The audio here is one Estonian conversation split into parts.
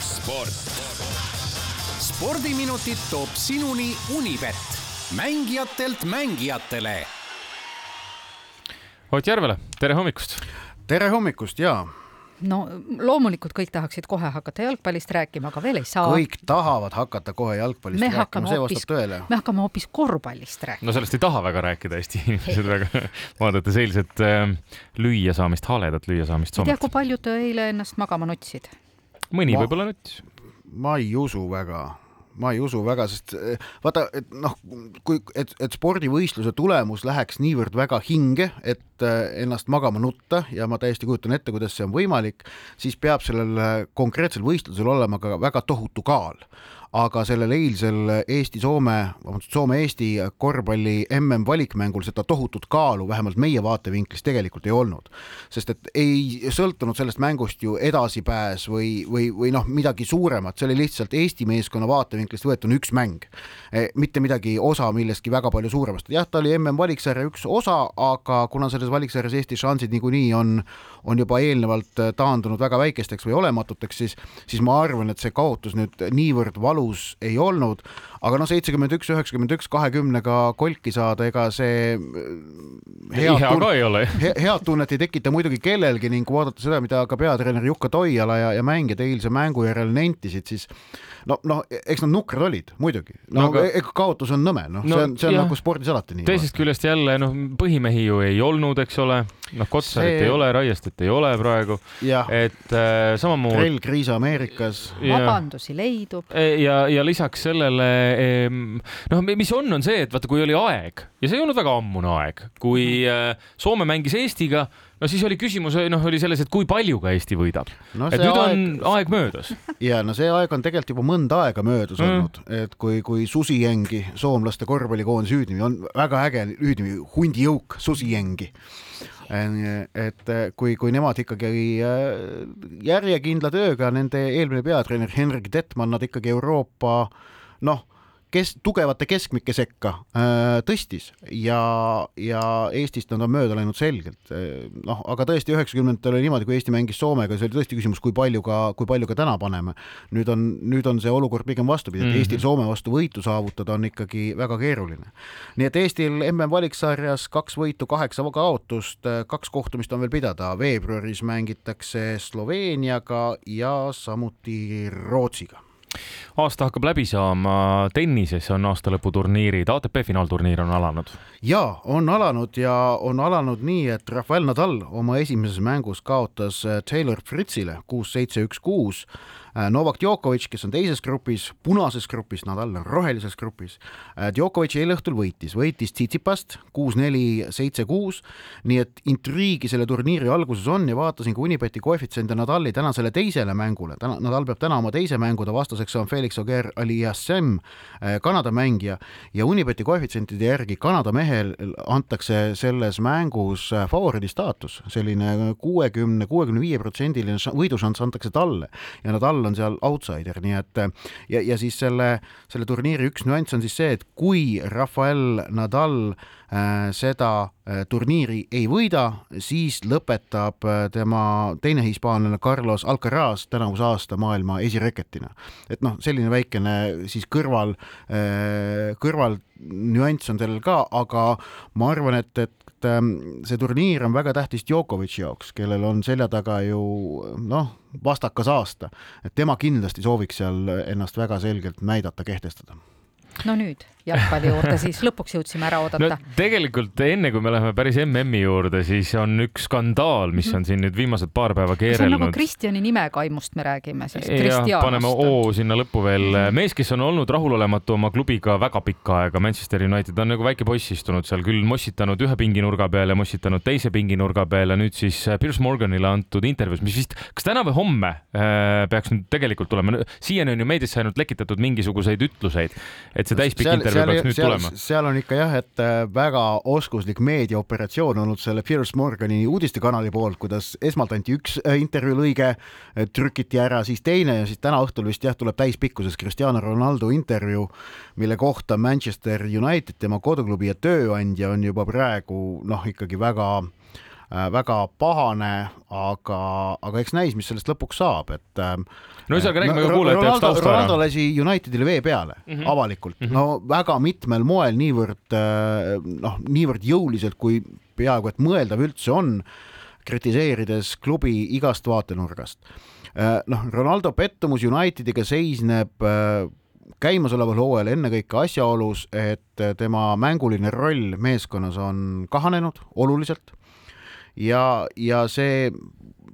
sport. spordiminutid toob sinuni Unibet, mängijatelt mängijatele. Ott Järvela, tere hommikust! tere hommikust ja no loomulikult kõik tahaksid kohe hakata jalgpallist rääkima, aga veel ei saa. kõik tahavad hakata kohe jalgpallist me rääkima, see vastab tõele. me hakkame hoopis korvpallist rääkima. no sellest ei taha väga rääkida Eesti inimesed väga, vaadates eilset äh, lüüasaamist, haledat lüüasaamist ei tea, kui paljud eile ennast magama nutsid. mõni Ma- võib-olla nuttis. ma ei usu väga, ma ei usu väga, sest eh, vaata, et noh, kui, et, et spordivõistluse tulemus läheks niivõrd väga hinge, et eh, ennast magama nutta ja ma täiesti kujutan ette, kuidas see on võimalik, siis peab sellel eh, konkreetsel võistlusel olema ka väga tohutu kaal aga sellel eilsel Eesti-Soome, vabandust, Soome-Eesti korvpalli MM-valikmängul seda tohutut kaalu vähemalt meie vaatevinklist tegelikult ei olnud. sest et ei sõltunud sellest mängust ju edasipääs või, või, või noh, midagi suuremat, see oli lihtsalt Eesti meeskonna vaatevinklist võetuna üks mäng. mitte midagi osa millestki väga palju suuremast, jah, ta oli MM-valiksarja üks osa, aga kuna selles valiksarjas Eesti šansid niikuinii on, on juba eelnevalt taandunud väga väikesteks või olematuteks, siis, siis ma arvan, et see kaotus nüüd niivõrd valus ei olnud, aga noh, seitsekümmend üks, üheksakümmend üks, kahekümnega kolki saada, ega see äh, hea ka ei ole. he, head tunnet ei tekita muidugi kellelgi ning kui vaadata seda, mida ka peatreener Jukka Toiala ja, ja mängijad eilse mängu järel nentisid, siis no, noh, eks nad nukrad olid muidugi, no, No no aga- ega kaotus on nõme, noh No no, see on, see on jah. nagu spordis alati nii. teisest küljest jälle noh, põhimehi ju ei olnud, eks ole, noh, Kotsarit See- ei ole, Raiestet ei ole praegu, et äh, samamoodi Trell Kriisa Ameerikas, ja, vabandusi leidub. ja, ja lisaks sellele noh, mis on, on see, et vaata, kui oli aeg ja see ei olnud väga ammune aeg, kui äh, Soome mängis Eestiga, no siis oli küsimus, noh, oli selles, et kui palju ka Eesti võidab. no et nüüd aeg on aeg möödas. ja no see aeg on tegelikult juba mõnda aega möödas Mm. olnud, et kui, kui Susijengi, soomlaste korvpallikoondise hüüdnimi on väga äge hüüdnimi, hundijõuk Susijengi. et eh, kui, kui nemad ikkagi äh, järjekindla tööga, nende eelmine peatreener Henrik Detmann, nad ikkagi Euroopa noh, kes tugevate keskmike sekka äh, tõstis ja, ja Eestist nad on mööda läinud selgelt. noh, aga tõesti üheksakümnendatel oli niimoodi, kui Eesti mängis Soomega, see oli tõesti küsimus, kui palju ka, kui palju ka täna paneme. nüüd on, nüüd on see olukord pigem vastupidi, et Mhm. Eestil Soome vastu võitu saavutada on ikkagi väga keeruline. nii et Eestil MM-valiksarjas kaks võitu, kaheksa kaotust, kaks kohtumist on veel pidada, veebruaris mängitakse Sloveeniaga ja samuti Rootsiga aasta hakkab läbi saama, tennises on aastalõputurniirid, ATP finaalturniir on alanud. ja on alanud ja on alanud nii, et Rafael Nadal oma esimeses mängus kaotas äh, Taylor Fritzile kuus-seitse, üks-kuus. Novak Djokovic, kes on teises grupis, punases grupis, Nadal on rohelises grupis. Djokovic eile õhtul võitis, võitis Tsitsipast kuus-neli, seitse-kuus. nii et intriigi selle turniiri alguses on ja vaatasin ka Unibeti koefitsiente Nadali tänasele teisele mängule. täna, Nadal peab täna oma teise mängu, ta vastaseks on Felix Auger Aliassem, Kanada mängija ja Unibeti koefitsientide järgi Kanada mehel antakse selles mängus favoriidi staatus, selline kuuekümne, kuuekümne viie protsendiline ša- võidušanss antakse talle ja Nadal on seal outsider, nii et ja, ja siis selle, selle turniiri üks nüanss on siis see, et kui Rafael Nadal äh, seda äh, turniiri ei võida, siis lõpetab äh, tema teine hispaanlane Carlos Alcaraz tänavuse aasta maailma esireketina. et noh, selline väikene siis kõrval äh,, kõrval nüanss on sellel ka, aga ma arvan, et, et ähm, see turniir on väga tähtis Djokovic'i jaoks, kellel on selja taga ju noh, vastakas aasta, et tema kindlasti sooviks seal ennast väga selgelt näidata, kehtestada. no nüüd jalgpalli juurde siis lõpuks jõudsime ära no oodata. tegelikult enne kui me läheme päris MM-i juurde, siis on üks skandaal, mis on siin nüüd viimased paar päeva see on nagu keerelnud. Kristjani nimekaimust me räägime siis, jah, paneme. O sinna lõppu veel. mees, kes on olnud rahulolematu oma klubiga väga pikka aega, Manchester United on nagu väike poiss istunud seal küll mossitanud ühe pinginurga peal ja mossitanud teise pinginurga peal ja nüüd siis Piers Morganile antud intervjuus, mis vist, kas täna või homme äh, peaks nüüd tegelikult tulema, siiani on ju meediasse ainult lekitatud mingisuguseid ütluseid, et see täispikk intervjuu peaks nüüd seal, tulema. seal on ikka jah, et äh, väga oskuslik meediaoperatsioon olnud selle Piers Morgani uudistekanali poolt, kuidas esmalt anti üks äh, intervjuu lõige, trükiti ära, siis teine ja siis täna õhtul vist jah, tuleb täispikkuses Cristiano Ronaldo intervjuu, mille kohta Manchester United, tema koduklubi ja tööandja on juba praegu noh, ikkagi väga väga pahane, aga, aga eks näis, mis sellest lõpuks saab, et no ühesõnaga räägime ka kuulajate jaoks tausta ära. Ronaldo lasi Unitedile vee peale mm -hmm. avalikult mm, -hmm. no väga mitmel moel niivõrd noh, niivõrd jõuliselt, kui peaaegu et mõeldav üldse on, kritiseerides klubi igast vaatenurgast. noh, Ronaldo pettumus Unitediga seisneb käimasoleval hooajal ennekõike asjaolus, et tema mänguline roll meeskonnas on kahanenud oluliselt ja, ja see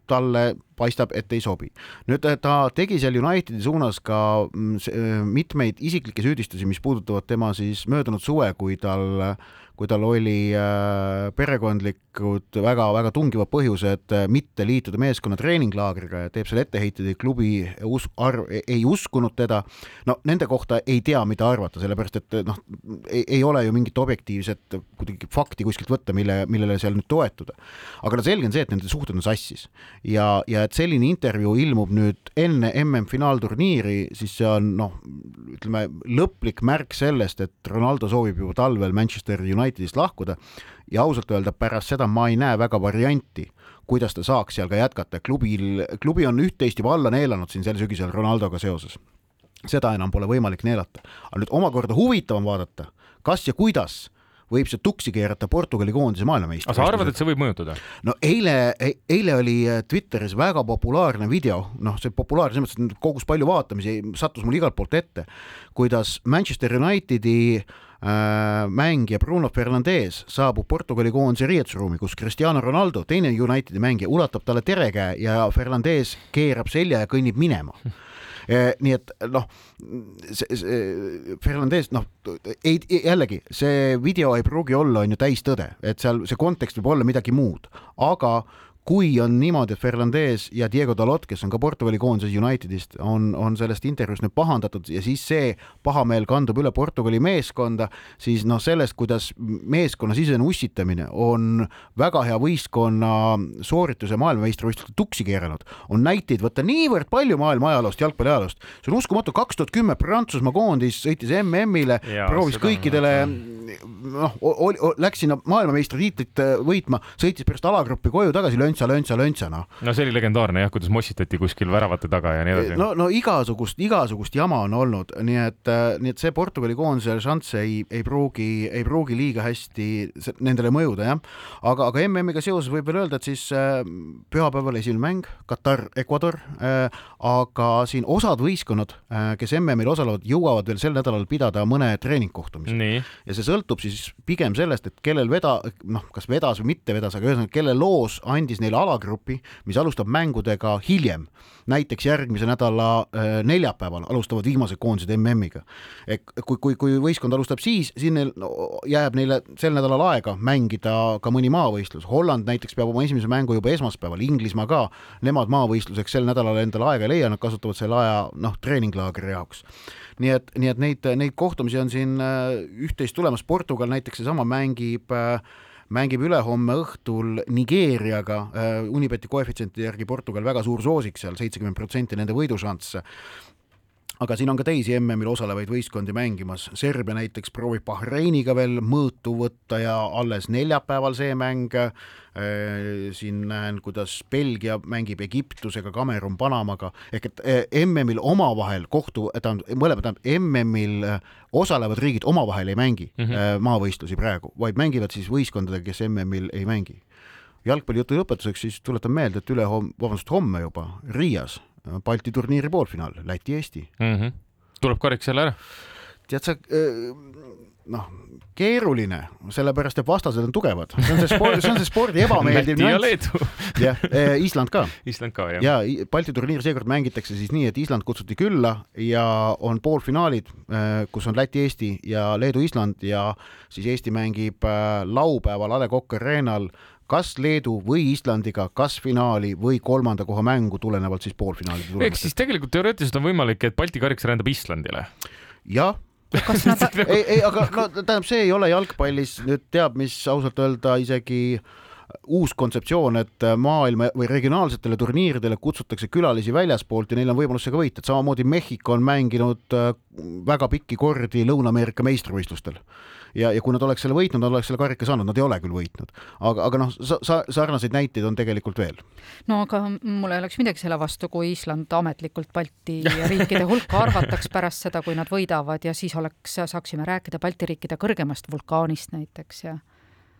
talle paistab, et ei sobi. nüüd ta tegi seal Unitedi suunas ka mm, mitmeid isiklikke süüdistusi, mis puudutavad tema siis möödunud suve, kui tal kui tal oli äh, perekondlikud väga-väga tungivad põhjused äh, mitte liituda meeskonna treeninglaagriga ja teeb selle etteheiteid, et klubi us-, arv, ei uskunud teda. no nende kohta ei tea, mida arvata, sellepärast et noh, ei ole ju mingit objektiivset kuidagi fakti kuskilt võtta, mille, millele seal nüüd toetuda. aga no selge on see, et nende suhted on sassis ja, ja et selline intervjuu ilmub nüüd enne MM-finaalturniiri, siis see on noh, ütleme lõplik märk sellest, et Ronaldo soovib juba talvel Manchester Unitedist lahkuda. Ja ausalt öelda pärast seda ma ei näe väga varianti, kuidas ta saaks seal ka jätkata, klubil, klubi on üht-teist juba alla neelanud siin sel sügisel Ronaldoga seoses. seda enam pole võimalik neelata, aga nüüd omakorda huvitavam vaadata, kas ja kuidas võib see tuksi keerata Portugali koondise maailmameistriks. aga sa arvad, et see võib mõjutada? no eile, e-, eile oli äh, Twitteris väga populaarne video, noh, see populaarne selles mõttes, et kogus palju vaatamisi, sattus mul igalt poolt ette, kuidas Manchester Unitedi äh, mängija Bruno Fernandes saabub Portugali koondise riietusruumi, kus Cristiano Ronaldo, teine Unitedi mängija, ulatab talle terekäe ja Fernandes keerab selja ja kõnnib minema. Eh, nii et noh, Fernandes noh, ei jällegi see video ei pruugi olla, on ju täistõde, et seal see kontekst võib olla midagi muud, aga kui on niimoodi, et Fernandez ja Diego Dalot, kes on ka Portugali koondises Unitedist, on, on sellest intervjuust nüüd pahandatud ja siis see pahameel kandub üle Portugali meeskonda, siis noh, sellest, kuidas meeskonnasisene ussitamine on väga hea võistkonna soorituse maailmameistrivõistlustel tuksi keeranud, on näiteid võtta niivõrd palju maailma ajaloost, jalgpalli ajaloost. see on uskumatu, kaks tuhat kümme Prantsusmaa koondis sõitis MM-ile, proovis kõikidele noh, läks sinna maailmameistritiitlit võitma, sõitis pärast alagruppi koju tagasi, löntsi löntsa, löntsa, löntsa, noh. no see oli legendaarne jah, kuidas mossitati kuskil väravate taga ja nii edasi. no, no igasugust, igasugust jama on olnud, nii et, äh, nii et see Portugali koondise šanss ei, ei pruugi, ei pruugi liiga hästi nendele mõjuda, jah. aga, aga MM-iga seoses võib veel öelda, et siis äh, pühapäeval esimene mäng, Katar, Ecuador äh,, aga siin osad võistkonnad kes MM-il osalevad, jõuavad veel sel nädalal pidada mõne treeningkohtumise. ja see sõltub siis pigem sellest, et kellel veda, noh, kas vedas või mitte vedas, aga ühesõnaga, kelle loos andis neile alagrupi, mis alustab mängudega hiljem. näiteks järgmise nädala äh, neljapäeval alustavad viimased koondised MM-iga. et kui, kui, kui võistkond alustab siis, siis neil no, jääb neile sel nädalal aega mängida ka mõni maavõistlus. Holland näiteks peab oma esimese mängu juba esmaspäeval, Inglismaa ka, nemad maavõistluseks sel nädalal endale aega ei leia, nad kasutavad selle aja noh, treeninglaagri jaoks nii et, nii et neid, neid kohtumisi on siin äh, üht-teist tulemas, Portugal näiteks seesama mängib äh, mängib ülehomme õhtul Nigeeriaga, äh, Unibeti koefitsientide järgi Portugal väga suur soosik seal, seitsekümmend protsenti nende võidušanss aga siin on ka teisi MM-il osalevaid võistkondi mängimas, Serbia näiteks proovib Bahreiniga veel mõõtu võtta ja alles neljapäeval see mäng äh,, siin näen, kuidas Belgia mängib Egiptusega, Kamerun Panamaga, ehk et äh, MM-il omavahel kohtu, tähendab, mõlemad, tähendab MM-il äh, osalevad riigid omavahel ei mängi mm -hmm. maavõistlusi praegu, vaid mängivad siis võistkondadega, kes MM-il ei mängi. jalgpallijutu lõpetuseks siis tuletan meelde, et ülehomme, vabandust, homme juba Riias Balti turniiri poolfinaal, Läti-Eesti mm. -hmm. tuleb kariks jälle ära? tead sa, äh, noh, keeruline, sellepärast et vastased on tugevad, see on see sport, see on see spordi ebameeldiv nüanss. Läti ja Leedu. jah, äh, Island ka. Island ka, jah. ja Balti turniir seekord mängitakse siis nii, et Island kutsuti külla ja on poolfinaalid, äh, kus on Läti-Eesti ja Leedu-Island ja siis Eesti mängib laupäeval A Le Coq Arena'l kas Leedu või Islandiga, kas finaali või kolmanda koha mängu, tulenevalt siis poolfinaalide tulemustest. ehk siis tegelikult teoreetiliselt on võimalik, et Balti kariks rändab Islandile? jah kas nad ei, ei, aga no tähendab, see ei ole jalgpallis nüüd teab mis ausalt öelda isegi uus kontseptsioon, et maailma või regionaalsetele turniiridele kutsutakse külalisi väljaspoolt ja neil on võimalus see ka võita, et samamoodi Mehhiko on mänginud äh, väga pikki kordi Lõuna-Ameerika meistrivõistlustel. Ja, ja kui nad oleks selle võitnud, nad oleks selle karika saanud, nad ei ole küll võitnud, aga, aga noh sa,, sa, sarnaseid näiteid on tegelikult veel. no aga mul ei oleks midagi selle vastu, kui Island ametlikult Balti riikide hulka arvataks pärast seda, kui nad võidavad ja siis oleks, saaksime rääkida Balti riikide kõrgemast vulkaanist näiteks ja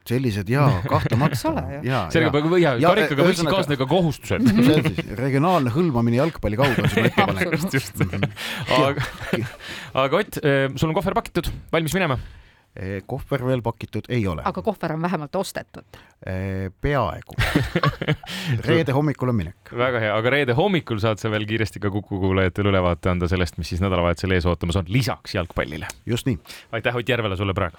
sellised jaa, kahtlemata. sellega peab ja, ja karikaga võiksid kaasneda ka kohustused. on siis regionaalne hõlmamine jalgpalli kaudu on sinu ettepanek. just, just. aga, aga Ott, eh, sul on kohver pakitud, valmis minema? Eh, kohver veel pakitud ei ole. aga kohver on vähemalt ostetud? Eh, peaaegu reede hommikul on minek. väga hea, aga reede hommikul saad sa veel kiiresti ka Kuku kuulajatele ülevaate anda sellest, mis siis nädalavahetusel ees ootamas on, lisaks jalgpallile. just nii. aitäh Ott Järvele sulle praegu.